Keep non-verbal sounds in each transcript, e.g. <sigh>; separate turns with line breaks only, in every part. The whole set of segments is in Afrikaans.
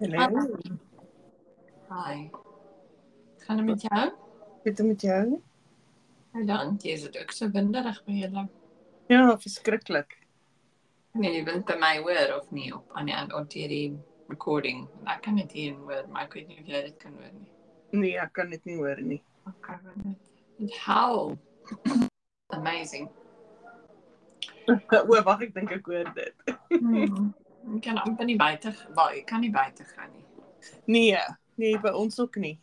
Hallo.
Hi. Gaan het met jou?
Wat het met jou?
Ja, dan jy is dit ook so winderig by julle.
Ja, verskriklik.
Nee, jy wind by my hoor of nie op aan die deur die recording. Ek kan dit hier hoor, maar ek weet nie of jy dit kan hoor nie.
Nee, ek kan dit nie hoor nie.
Okay, want dit dit howl. Amazing. <laughs>
O, wag, ek dink ek hoor dit.
Hmm. Ek kan amper nie buite, wel, ek kan nie buite gaan nie.
Nee, nee, by ons ook nie.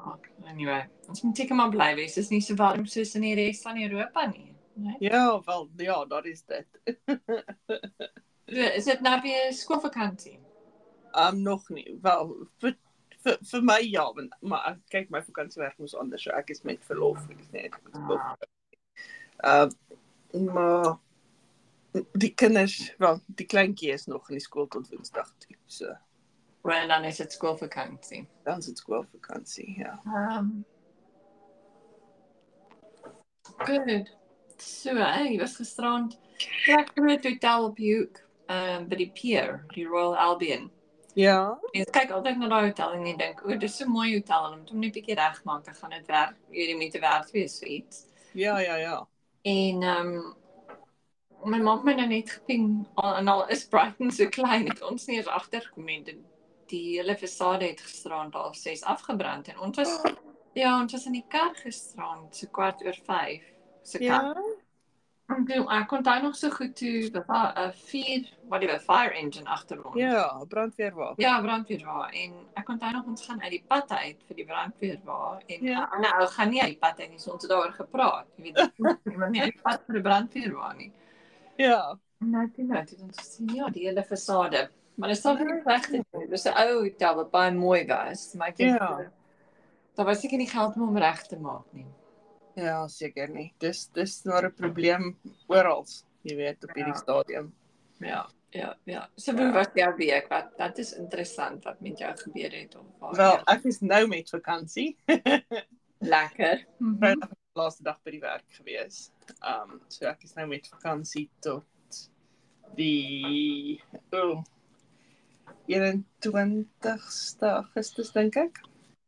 Oh, anyway, ons moet seker maar bly wees. Dit is nie so warm soos in die res van Europa nie. Nee.
Ja, wel, ja, dat is dit. <laughs>
Is dit nou weer skoolvakansie?
Um nog nie. Wel, vir vir, vir my ja, want maar ek kyk my vakansiewerk moes anders. So ek is met verlof, ek is net.
Ah.
Uh maar die kinders, wel, die kleintjie is nog in die skool tot Woensdag toe. So,
Well, dan is dit skoolvakansie.
dan is dit skoolvakansie, ja.
Um, good. So, hey, was gisterand lekker met het hotel op die hoek, um, by die pier, die Royal Albion.
Ja.
Ek kyk altyd na daai hotel en dink, o, dis so 'n mooi hotel en om hom net 'n bietjie regmaak, dan gaan dit werk. Hierdie moet werk wees vir iets.
Ja, ja, ja.
En ehm um, my ma het my nou net geping en al is Brighton so klein, het ons nie eens agtergekom en die hele fasade het gisterand half 6 afgebrand en ons was ja, ons was in die kar gisterand so kwart oor 5. So
Ja.
kar. En toe ek kon daai nog so goed toe, dat daar 'n 4 whatever fire engine agter ons.
Ja, brandweerwa.
Ja, brandweerwa en ek onthou nog ons gaan uit die pad uit vir die brandweerwa en
Ja.
ja. nou gaan nie uit die pad uit nie, so ons het daaroor gepraat. Jy weet, <laughs> jy moet nie uit die pad vir die brandweerwa nie.
Ja.
Nou toe nou, toe ons sien ja, die hele fasade. Maar dit staan nie reg te doen. Dis 'n ou hotel wat baie mooi was, maar ek dink
Ja.
daar was seker nie geld om hom reg te maak nie.
Ja, seker nie. Dis dis maar 'n probleem oral, jy weet, op hierdie
Ja.
stadium.
Ja, ja, ja. So
Ja.
hoe was jou week? Wat dat is interessant wat met jou gebeur het of waar?
Wel, ek is nou met vakansie.
lekker.
Vrydag is die laaste dag by die werk gewees. Um so ek is nou met vakansie tot die oh 21ste Augustus dink ek.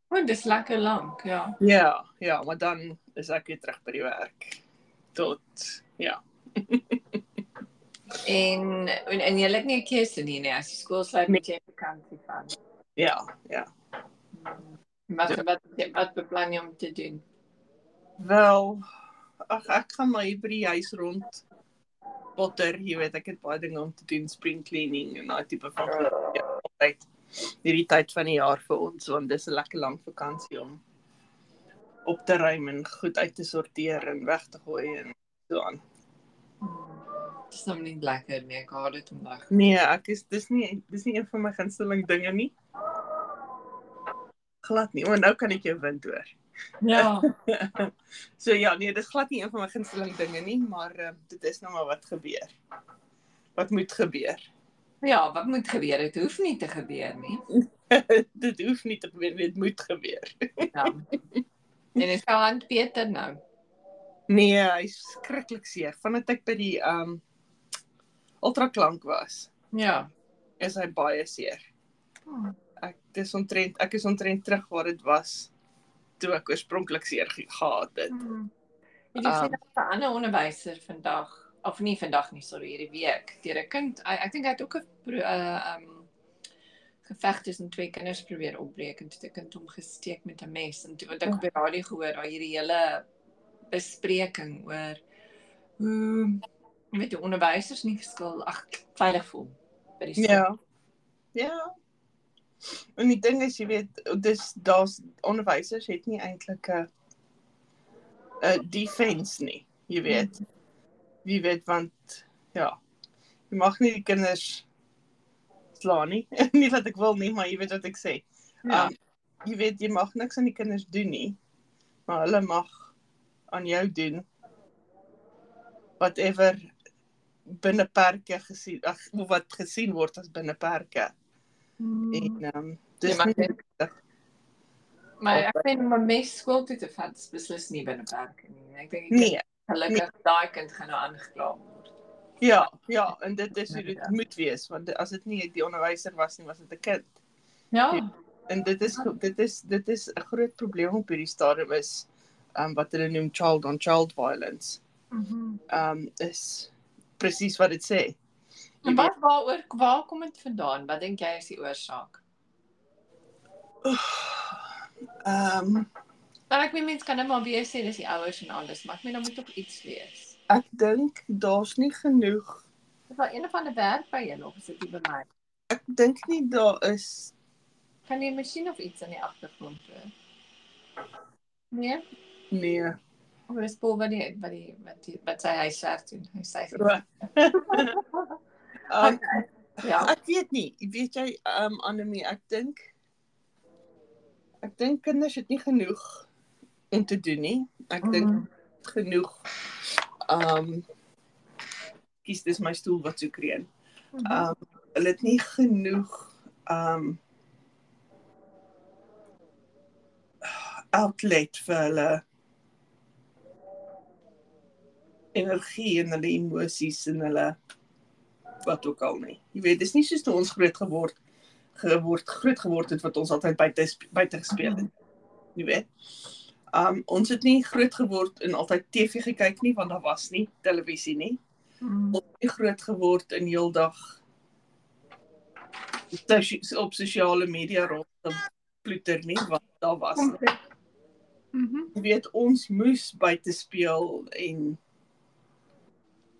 O, dis lekker lank, ja.
Ja, ja, maar dan is ek weer terug by die werk. Tot ja. <laughs>
En en, en jy het nie 'n keuse nie, nee, as die skool sluit met jy vakansie van.
Ja, ja.
Wat wat wat beplan jy om te doen?
Wel, ag ek gaan maar hier by die huis rond potter, jy weet, ek het baie dinge om te doen, spring cleaning en daai tipe van ja, tyd. Hierdie tyd van die jaar vir ons, want dis 'n lekker lang vakansie om op te ruim en goed uit te sorteer en weg te gooi en so aan.
Dis nou nie lekker nie, ek haat dit vandag.
Nee, ek is dis nie dis nie een van my gunsteling dinge nie. Glad nie. O, nou kan ek jou wind hoor.
Ja. <laughs>
so ja, nee, dis glad nie een van my gunsteling dinge nie, maar uh, dit is nou maar wat gebeur. Wat moet gebeur?
Ja, wat moet gebeur? Dit hoef nie te gebeur nie. <laughs>
dit hoef nie te gebeur, dit moet gebeur.
Ja. <laughs> En is jou hand beter nou?
Nee, hy's skrikkelik seer. Vandat ek by die um ultraklank was,
Ja.
is hy baie seer.
Oh.
Ek dis ontrent ek is ontrent terug waar dit was toe ek oorspronklik seer ge- gehad het.
Ek het
Um,
gesien dat 'n ander onderwyser vandag of nie vandag nie, sorry, hierdie week, deur 'n kind, ek ek dink hy het ook 'n uh um geveg tussen twee kinders probeer opbreek en toe 'n kind hom gesteek met 'n mes en toe het ek op die radio gehoor daai hierdie hele bespreking oor hoe jy weet die onderwysers nie geskil ag veilig voel by die skool.
Ja. Ja. En die ding is jy weet, dis daar's onderwysers het nie eintlik 'n 'n defense nie, jy weet. Jy weet want ja, jy mag nie die kinders slaan nie. <laughs> nie dat ek wil nie, maar jy weet wat ek sê.
Ja.
Um, jy weet jy mag niks aan die kinders doen nie, maar hulle mag aan jou doen whatever binne perke gesien ag wat gesien word as binne perke.
Mm.
En ehm um, dis
maar
nie
dit- Maar ek vind 'n mes skool toe te vat is beslis nie binne perke nie. Ek dink kind-
nee,
gelukkig daai kind gaan nou aangekla word.
ja, ja, en dit is hoe dit moet wees want as dit nie die onderwyser was nie, was dit 'n kind.
Ja.
Ja. En dit is dit is dit is 'n groot probleem op hierdie stadium is um wat hulle noem child on child violence.
Mhm.
Um is presies wat dit sê.
En wat waaroor waar kom dit vandaan? Wat dink jy is die oorsaak?
Um <sighs>
Want ek weet mense kan net maar weer sê dis die ouers en alles, maar ek meen dan moet ook iets wees.
ek dink daar's nie genoeg.
Is daar een of ander werk by julle of is dit by my?
Ek dink nie daar is
Kan jy 'n masjien of iets in die agtergrond hoor? Nee,
nee.
of is Paul wat die wat die wat die wat sy huis werk doen. Hy sê <laughs>
um,
ja.
Ek weet nie, weet jy um Annelie, ek dink ek dink kinders het nie genoeg om te doen nie. Ek dink
Mhm.
genoeg um kies dis my stoel wat so kreun.
Mhm.
Um hulle het nie genoeg um outlet vir hulle energie en hulle emosies en hulle wat ook al nie. Jy weet, dis nie soos toe ons groot geword geword groot geword het wat ons altyd buite buite gespeel het. Jy weet. Um ons het nie groot geword en altyd TV gekyk nie want daar was nie televisie nie.
Mhm.
Ons het groot geword in heeldag op sosiale media rond te ploeter nie want daar was nie.
Mhm.
Jy weet ons moes buite speel en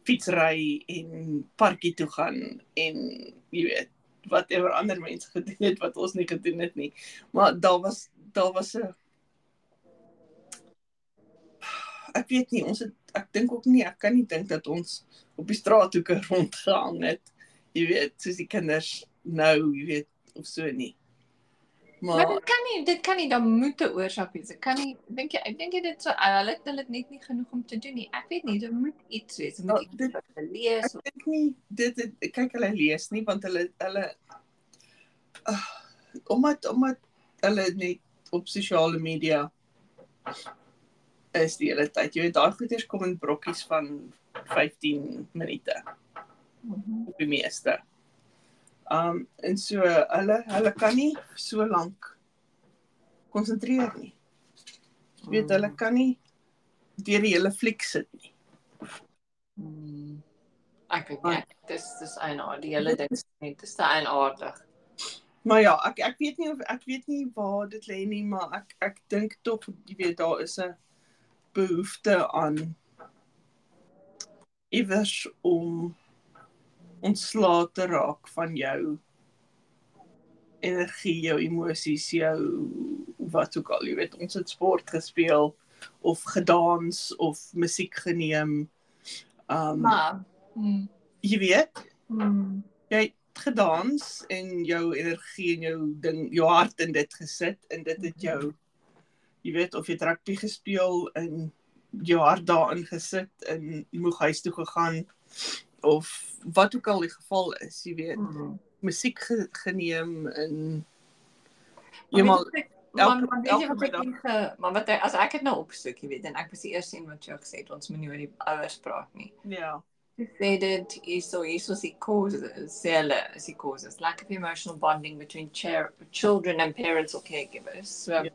fietsry en parkie toe gaan en jy weet whatever ander mense gedoen het wat ons nie gedoen het nie. Maar daar was daar was 'n ek weet nie, ons het ek dink ook nie, ek kan nie dink dat ons op die straathoeke <laughs> rondgehang het. Jy weet, soos die kinders nou, jy weet, of so nie.
Maar
Maar
dit kan nie dit kan nie dan moet 'n oorsaak wees. Dit kan nie dink jy ek dink jy dit so hulle het hulle net nie genoeg om te doen nie. Ek weet nie, dit moet iets wees. Dit moet
Ja,
iets
dit-
wat hulle lees
ek dink nie dit het, kyk hulle lees nie want hulle hulle uh, omdat omdat hulle net op sosiale media is die hele tyd. Jy weet daai goeders kom in brokkies van 15 minute
Mhm.
op die meeste. Um en so hulle hulle kan nie so lank konsentreer nie. Jy weet hulle kan nie deur die hele fliek sit nie.
Mm. Ek weet nie. ek- Dis dis eienaardig. Die hele ding is net dis te eienaardig.
Maar ja, ek ek weet nie of ek weet nie waar dit lê nie, maar ek ek dink tog jy weet daar is 'n behoefte aan iewers om ontslae te raak van jou energie, jou emosies, jou wat ook al, jy weet, ons het sport gespeel of gedans of musiek geneem. Um
Maar mm.
jy weet,
Mm.
jy het gedans en jou energie en jou ding, jou hart in dit gesit en dit het jou jy weet of jy rugby gespeel en jou hart daarin gesit en moeg huis toe gegaan of wat ook al die geval is, jy weet,
Mm.
musiek ge geneem en
Maar
jy maar
Maar weet jy wat ek ge maar wat as ek dit nou opsoek, jy weet, en ek was die eerste een wat jou gesê het ons moenie oor die ouers praat nie.
ja,
They did so hiersoos die causes, hulle die causes, lack of emotional bonding between children and parents or caregivers. So
Ja.
yeah.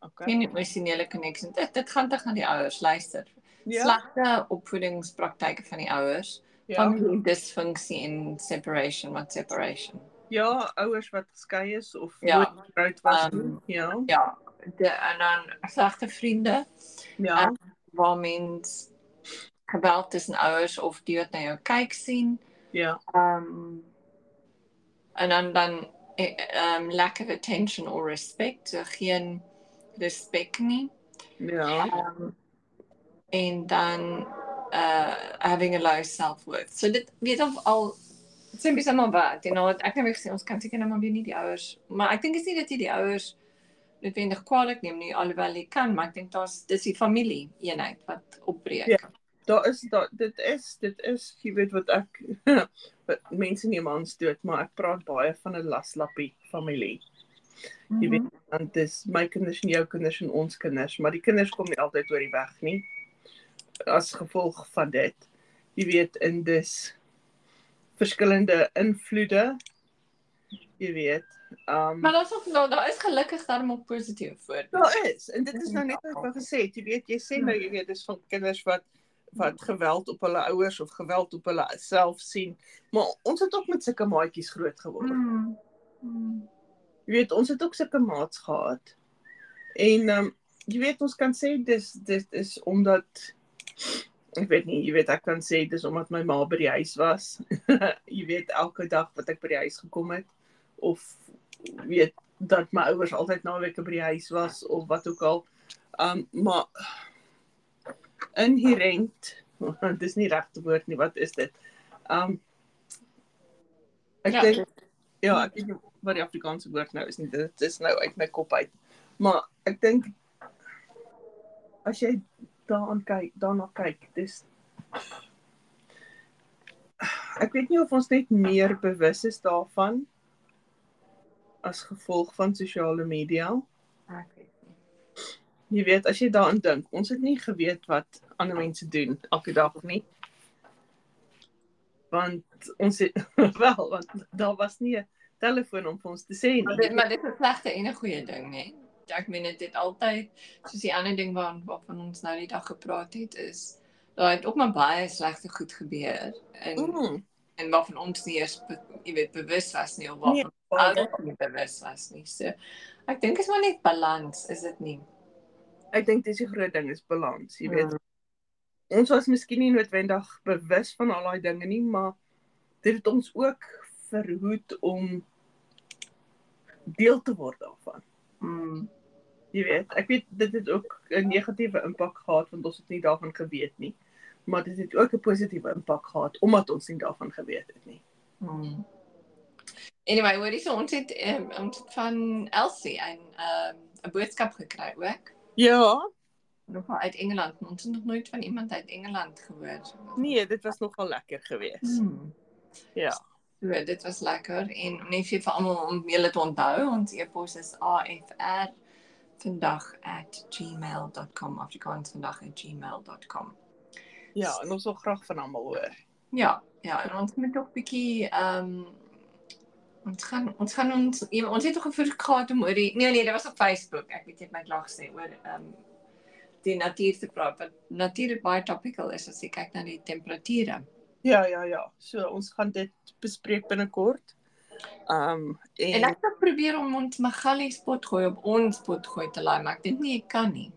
okay.
geen emosionele connection. Dit dit gaan terug na die ouers, luister.
Ja,
Slegte opvoedingspraktyke van die ouers,
ja,
familie dysfunksie en separation, wat separation.
ja, ouers wat geskei is of
Ja.
getroud was
Um.
Ja.
Ja, de, en dan slegte vriende
Ja.
waar mens geweld tussen ouers of die wat na jou kyk sien.
Ja.
Um en dan dan eh, um lack of attention or respect, so geen respek nie.
Ja.
Um en dan uh having a low self-worth. So dit weet of al dit sê mens maar wat, you know, ek het gesê ons kan seker nou maar weer nie die ouers, maar ek dink is nie dat jy die ouers noodwendig kwaadlik neem nie alhoewel jy kan, maar ek dink daar's dis die familie eenheid wat opbreek.
Ja. Daar is daar dit is dit is jy weet wat ek <laughs> wat mense nie mans dood maar ek praat baie van 'n laslappie familie. Jy weet want dis my kinders en jou kinders en ons kinders, maar die kinders kom nie altyd oor die weg nie as gevolg van dit. Jy weet in dis verskillende invloede. Jy weet Um
Maar daar's ook nou daar is gelukkig daarom ook positief voor.
Daar is en dit is nou net wat ek wou gesê het, jy weet jy sê nou jy weet dis van kinders wat wat geweld op hulle ouers of geweld op hulle self sien. Maar ons het ook met sulke maatjies groot geword.
Mm. Mm.
Jy weet ons het ook sulke maats gehad. En um, jy weet ons kan sê dis dit is omdat <laughs> ek weet nie, jy weet ek kan sê dis omdat my ma by die huis was. <laughs> jy weet elke dag wat ek by die huis gekom het of weet dat my ouers altyd naweke by die huis was of wat ook al. Um maar inherent, <laughs> dis nie regte woord nie, wat is dit? Um ek
Ja.
dink ja, ek weet nie wat die Afrikaanse woord nou is nie. Dit is nou uit my kop uit. Maar ek dink as jy daaraan kyk, daarna kyk, dis ek weet nie of ons net meer bewus is daarvan as gevolg van sosiale media.
Ek weet nie.
Jy weet, as jy daaraan dink, ons het nie geweet wat ander mense doen elke dag nie. Want ons het <laughs> wel, want daar was nie 'n telefoon om vir ons te sê
Maar
nie.
dit maar dit is 'n slegte en 'n goeie ding, né? Ek meen dit het altyd soos die ander ding waar waarvan ons nou die dag gepraat het is daar het ook maar baie slegte goed gebeur en
Mm,
en waarvan ons nie eens be, jy weet bewus was nie of
Nee,
waarvan
baie.
ons nie bewus was nie. So ek dink is maar net balans, is dit nie?
ek dink dis die groot ding is balans, jy weet.
Mm.
Ons was miskien nie noodwendig bewus van al daai dinge nie, maar dit het ons ook verhoed om deel te word daarvan.
Mm.
Jy weet, ek weet dit het ook 'n negatiewe impak gehad want ons het nie daarvan geweet nie. Maar dit het ook 'n positiewe impak gehad omdat ons nie daarvan geweet het nie.
Mm. Anyway, hoorie so ons het um, ons het van Elsie 'n um, 'n boodskap gekry ook.
Ja,
Nog uit Engeland. Ons het nog nooit van iemand uit Engeland gehoor.
nee, dit was nogal lekker geweest.
Hmm.
Ja.
So, dit was lekker en net vir almal om julle te onthou, ons e-pos is afr vandag@gmail.com Afrikaans vandag@gmail.com.
Ja, en ons wil graag van almal hoor.
Ja, ja, en ons moet tog bietjie ehm um, ons gaan ons gaan ons ja, ons het tog 'n versoek gehad om oor die nee nee, dit was op Facebook. Ek weet jy het my klaar gesê oor ehm um, die natuur te praat. Want natuur is baie topical is as jy kyk na die temperature.
Ja, ja, ja. So ons gaan dit bespreek binnekort. Um, en,
En ek het probeer om ons Magali spot gooi op ons spot gooi te laai, maar ek dink nie ek kan nie.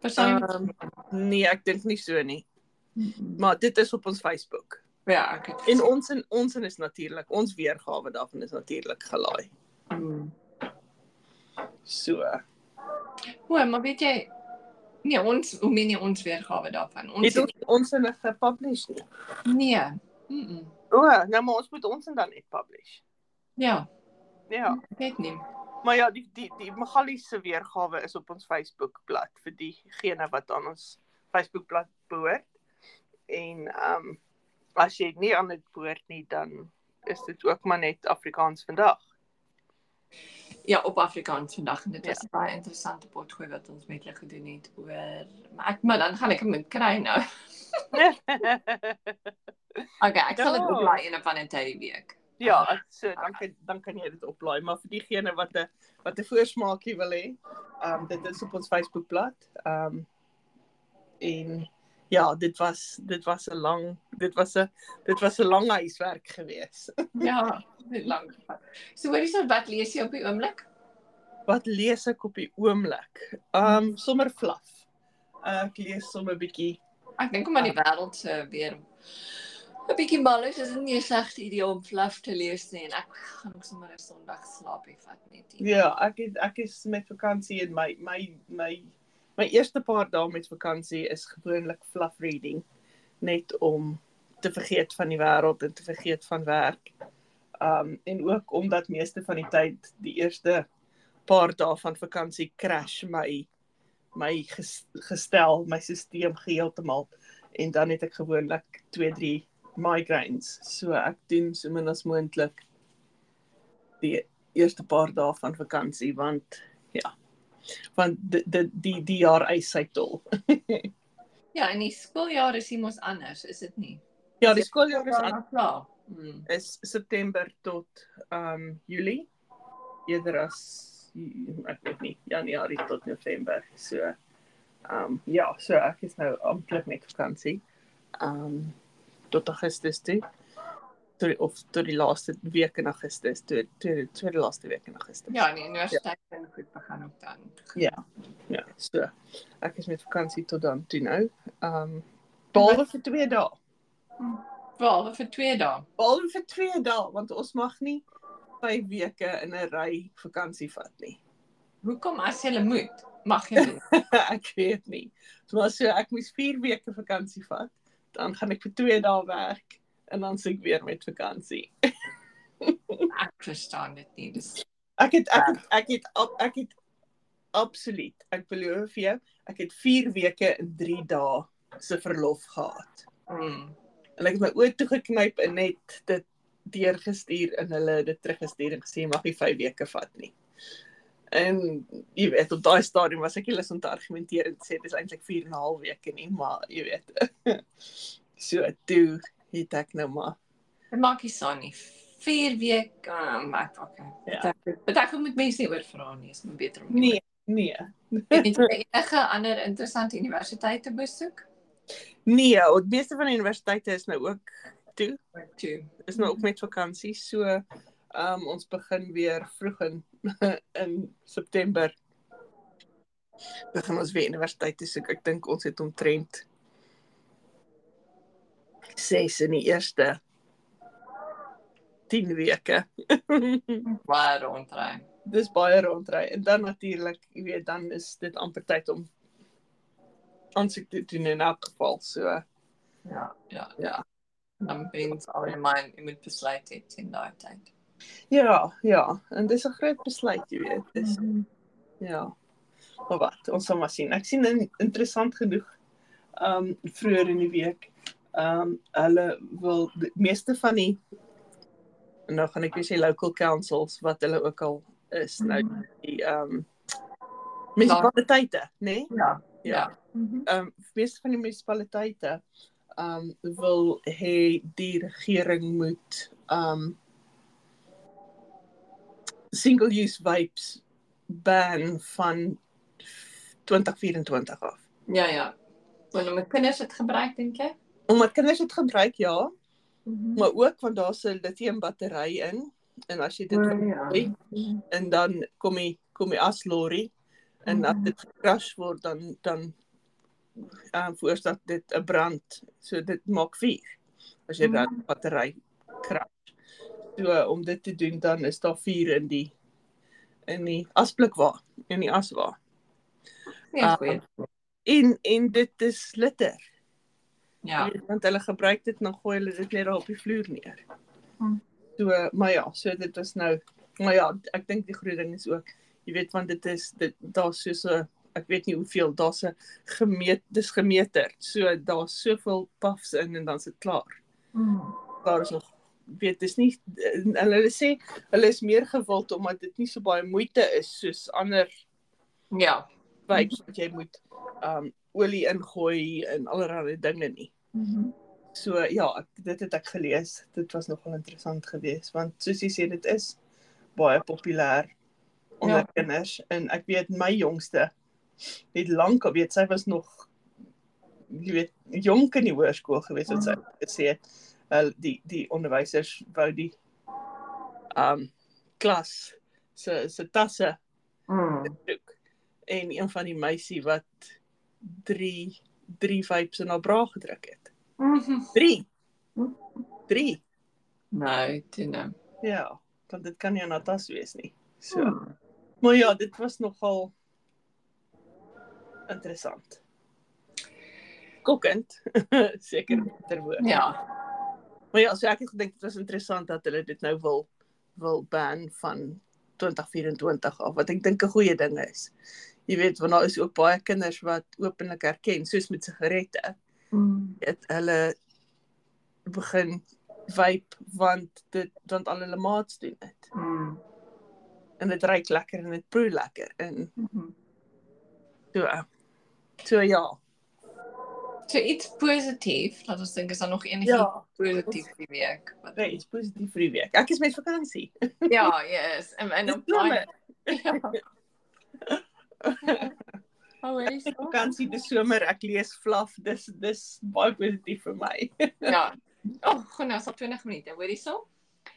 Persoonlik.
Ehm, nee, ek dink nie so nie.
Um,
Maar dit is op ons Facebook.
ja, ek het
En ons en ons en is natuurlik, ons weergawe daarvan is natuurlik gelaai.
Mm.
So.
O, maar weet jy nee, ons hoe meen jy ons weergawe daarvan? Ons
Het ons ons in gepublish nie.
nee. Mm -mm.
O, nou maar ons moet ons en dan net publish.
Ja,
Ja.
weet nie.
Maar ja, die die die Magali se weergawe is op ons Facebookblad vir diegene wat aan ons Facebookblad behoort. En ehm um, as jy nie aan dit behoort nie, dan is dit ook maar net Afrikaans vandag.
Ja, op Afrikaans vandag en dit
Ja.
was 'n baie interessante potgooi wat ons met hulle gedoen het oor maar ek maar dan gaan ek hom kry nou. Okay, ek sal dit
Ja.
oplaai in 'n van 'n tydjie week.
ja, ek- so dan kan dan kan jy dit oplaai, maar vir diegene wat 'n wat 'n voorsmaakie wil hê, ehm um, dit is op ons Facebookblad. Ehm um, en ja, dit was dit was 'n lang dit was 'n dit was 'n lang huiswerk geweest. <laughs>
Ja, dit lank. So hoorie so wat lees jy op die oomblik?
Wat lees ek op die oomblik? Ehm um, sommer flaf. Ek lees sommer 'n bietjie.
Ek dink omdat die wêreld se weer 'n bietjie mal is, is dit nie 'n slegte idee om fluff te lees nie en ek gaan ook sommer 'n Sondag slaapie vat net hier.
Ja, ek het, ek is met vakansie en my my my my eerste paar dae met vakansie is gewoonlik fluff reading net om te vergeet van die wêreld en te vergeet van werk. Um en ook omdat meeste van die tyd die eerste paar dae van vakansie crash my my ges, gestel, my stelsel heeltemal en dan het ek gewoonlik 2, 3 migraines. So ek doen so min as moontlik die eerste paar dae van vakansie want ja. Want die die die, die jaar eis sy tol. <laughs>
Ja, en die skooljaar is mos anders, is dit nie?
Ja, die skooljaar is aan.
klaar. Mm.
is September tot um Julie. Eerder as ek weet nie, Januarie tot November. So um ja, so ek is nou amptelik met vakansie. Um tot Augustus toe. Tot die, of tot die laaste week in Augustus, toe toe tweede laaste week in Augustus.
Ja, die universiteit kan goed begin ook dan.
Ja. Ja, so ek is met vakansie tot dan toe nou. Um behalwe vir 2 dae.
Wel, vir 2 dae.
Behalwe vir 2 dae want ons mag nie 5 weke in 'n ry vakansie vat nie.
Hoekom as jy moet? Mag jy nie. <laughs>
ek weet nie. Maar so ek moes 4 weke vakansie vat, dan gaan ek vir 2 dae werk en dan suk weer met vakansie. <laughs>
Ek verstaan dit nie. Dis
Ek het ek het ek het ab- ek het absoluut. Ek beloof vir jou, ek het 4 weke en 3 dae se verlof gehad.
mm.
En ek het my oë toegeknyp en net dit deurgestuur en hulle het dit teruggestuur en gesê mag nie 5 weke vat nie. En jy weet op daai stadium was ek lus om te argumenteer en sê dis eintlik 4 en 'n half weke nie, maar jy weet. <laughs> so toe het ek nou maar
Dit maak nie saak nie. 4 week, um, ek okay.
Ja.
Dit ek moet mense nie oor vra nie, is maar beter om nie.
nee, nee. <laughs>
Het jy enige ander interessante universiteite besoek?
Nee, die meeste van die universiteite is nou ook toe.
Toe.
Is nou ook met vakansie. So ehm um, ons begin weer vroeg in <laughs> in September. Begin ons weer universiteit toe soek. Ek dink ons het omtrent 6 in die eerste 10 weke. <laughs>
Waar rondry.
Dis baie rondry en dan natuurlik, jy weet, dan is dit amper tyd om aansoek te doen in elk geval. So
Ja, ja.
ja.
Dan wens al in mind jy moet besluit het in daai tyd.
Ja, ja, en dis 'n groot besluit, jy weet. Dis
Mhm.
ja. Maar wat, ons sal maar sien. Ek sien in, interessant genoeg ehm um, vroeër in die week ehm um, hulle wil die meeste van die nou gaan ek weer sê local councils wat hulle ook al is nou die ehm um, munisipaliteite, né? Nee?
Ja.
Ja.
Ja. Mhm.
Ehm um, meeste van die munisipaliteite um, wil hê die regering moet um, single use vapes ban van 2024 af.
Ja, ja. Wanneer my kinders dit gebruik dink jy?
Omdat kinders dit gebruik ja,
Mhm.
maar ook want daar's 'n lithium battery in en as jy dit
O, ja.
gooi, en dan kom jy kom jy as lorry en as
Mhm.
dit crash word dan dan um, veroorsaak dit 'n brand. So dit maak vuur as jy dan
Mhm.
battery crash. So om dit te doen dan is daar vuur in die in die asblik waar, in die as waar.
Nee,
Ah,
goeie.
En en dit is litter.
Ja.
Weet, want hulle gebruik dit en dan gooi hulle dit net daar op die vloer neer.
Hmm.
So maar ja, so dit was nou maar ja, ek dink die groot ding is ook jy weet want dit is dit daar's so 'n ek weet nie hoeveel daar's 'n gemeet dis gemeter. So daar's soveel puffs in en dan's dit klaar.
Mm.
Daar is nog weet dis nie en hulle sê hulle is meer gewild omdat dit nie so baie moeite is soos ander
Ja.
vapes wat jy moet um olie ingooi en allerlei dinge nie.
Mhm.
So ja, ek, dit het ek gelees. Dit was nogal interessant geweest want soos jy sê dit is baie populêr onder
ja.
kinders en ek weet my jongste het lank al weet sy was nog jy weet jonk in die hoërskool geweest wat sy gesê het uh, die die onderwysers wou die um klas se se tasse
Mm.
soek en een van die meisie wat 3 3 vapes in haar bra gedruk het.
Mhm.
3 3
Nee, dit nou.
Ja, want dit kan nie 'n tas wees nie. So,
Hmm.
maar ja, dit was nogal interessant. Kokkend, <laughs> seker ter woord.
Ja.
Maar ja, so ek het gedink dit was interessant dat hulle dit nou wil wil ban van 2024 af, wat ek dink 'n goeie ding is. Jy weet, want daar is ook baie kinders wat openlik erken, soos met sigarette,
Mm.
het hulle begin vape want dit want al hulle maats doen dit.
Mm.
en dit ruik lekker en dit proe lekker en
Mhm.
so so ja.
So iets positief, laat ons dink is daar nog enigiets
Ja,
positief die week. Wat,
nee, iets positief vir die week. Ek is met vakansie. <laughs>
ja, yes. En en op
somer. <laughs>
Ja. <laughs> Oh, weet jy so?
Vakansie dis somer, ek lees flaf. Dis dis baie positief vir my.
Ja. Oh, goed, nou is al 20 minute. Hoor jy so?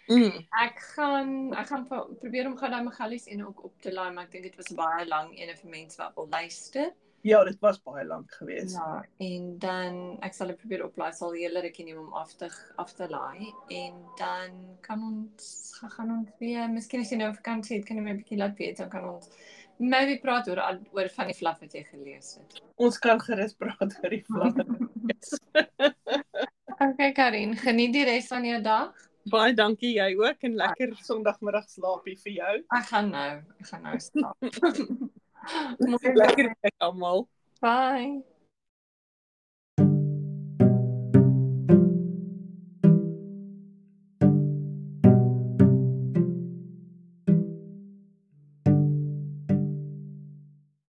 Mm.
Ek gaan ek gaan pro- probeer om gou daai Magalies en ook op te laai, maar ek dink dit was 'n baie lang een vir mense wat wil luister.
Ja, dit was baie lank geweest.
Ja, en dan ek sal dit probeer oplaai, sal hulle rukkie neem om af te af te laai en dan kan ons gaan- ons weer, miskien as jy nou vakansie het, kan jy my 'n bietjie laat weet, dan kan ons maybe praat oor al- oor van die fluff wat jy gelees het.
Ons kan gerus praat oor die flaf. <laughs>
Okay, Karin, geniet die res van jou dag.
baie dankie jy ook en lekker Sondagmiddag slaapie vir jou.
Ek gaan nou, ek gaan nou slaap. <laughs> Mooi.
Lekker dag almal.
Bye.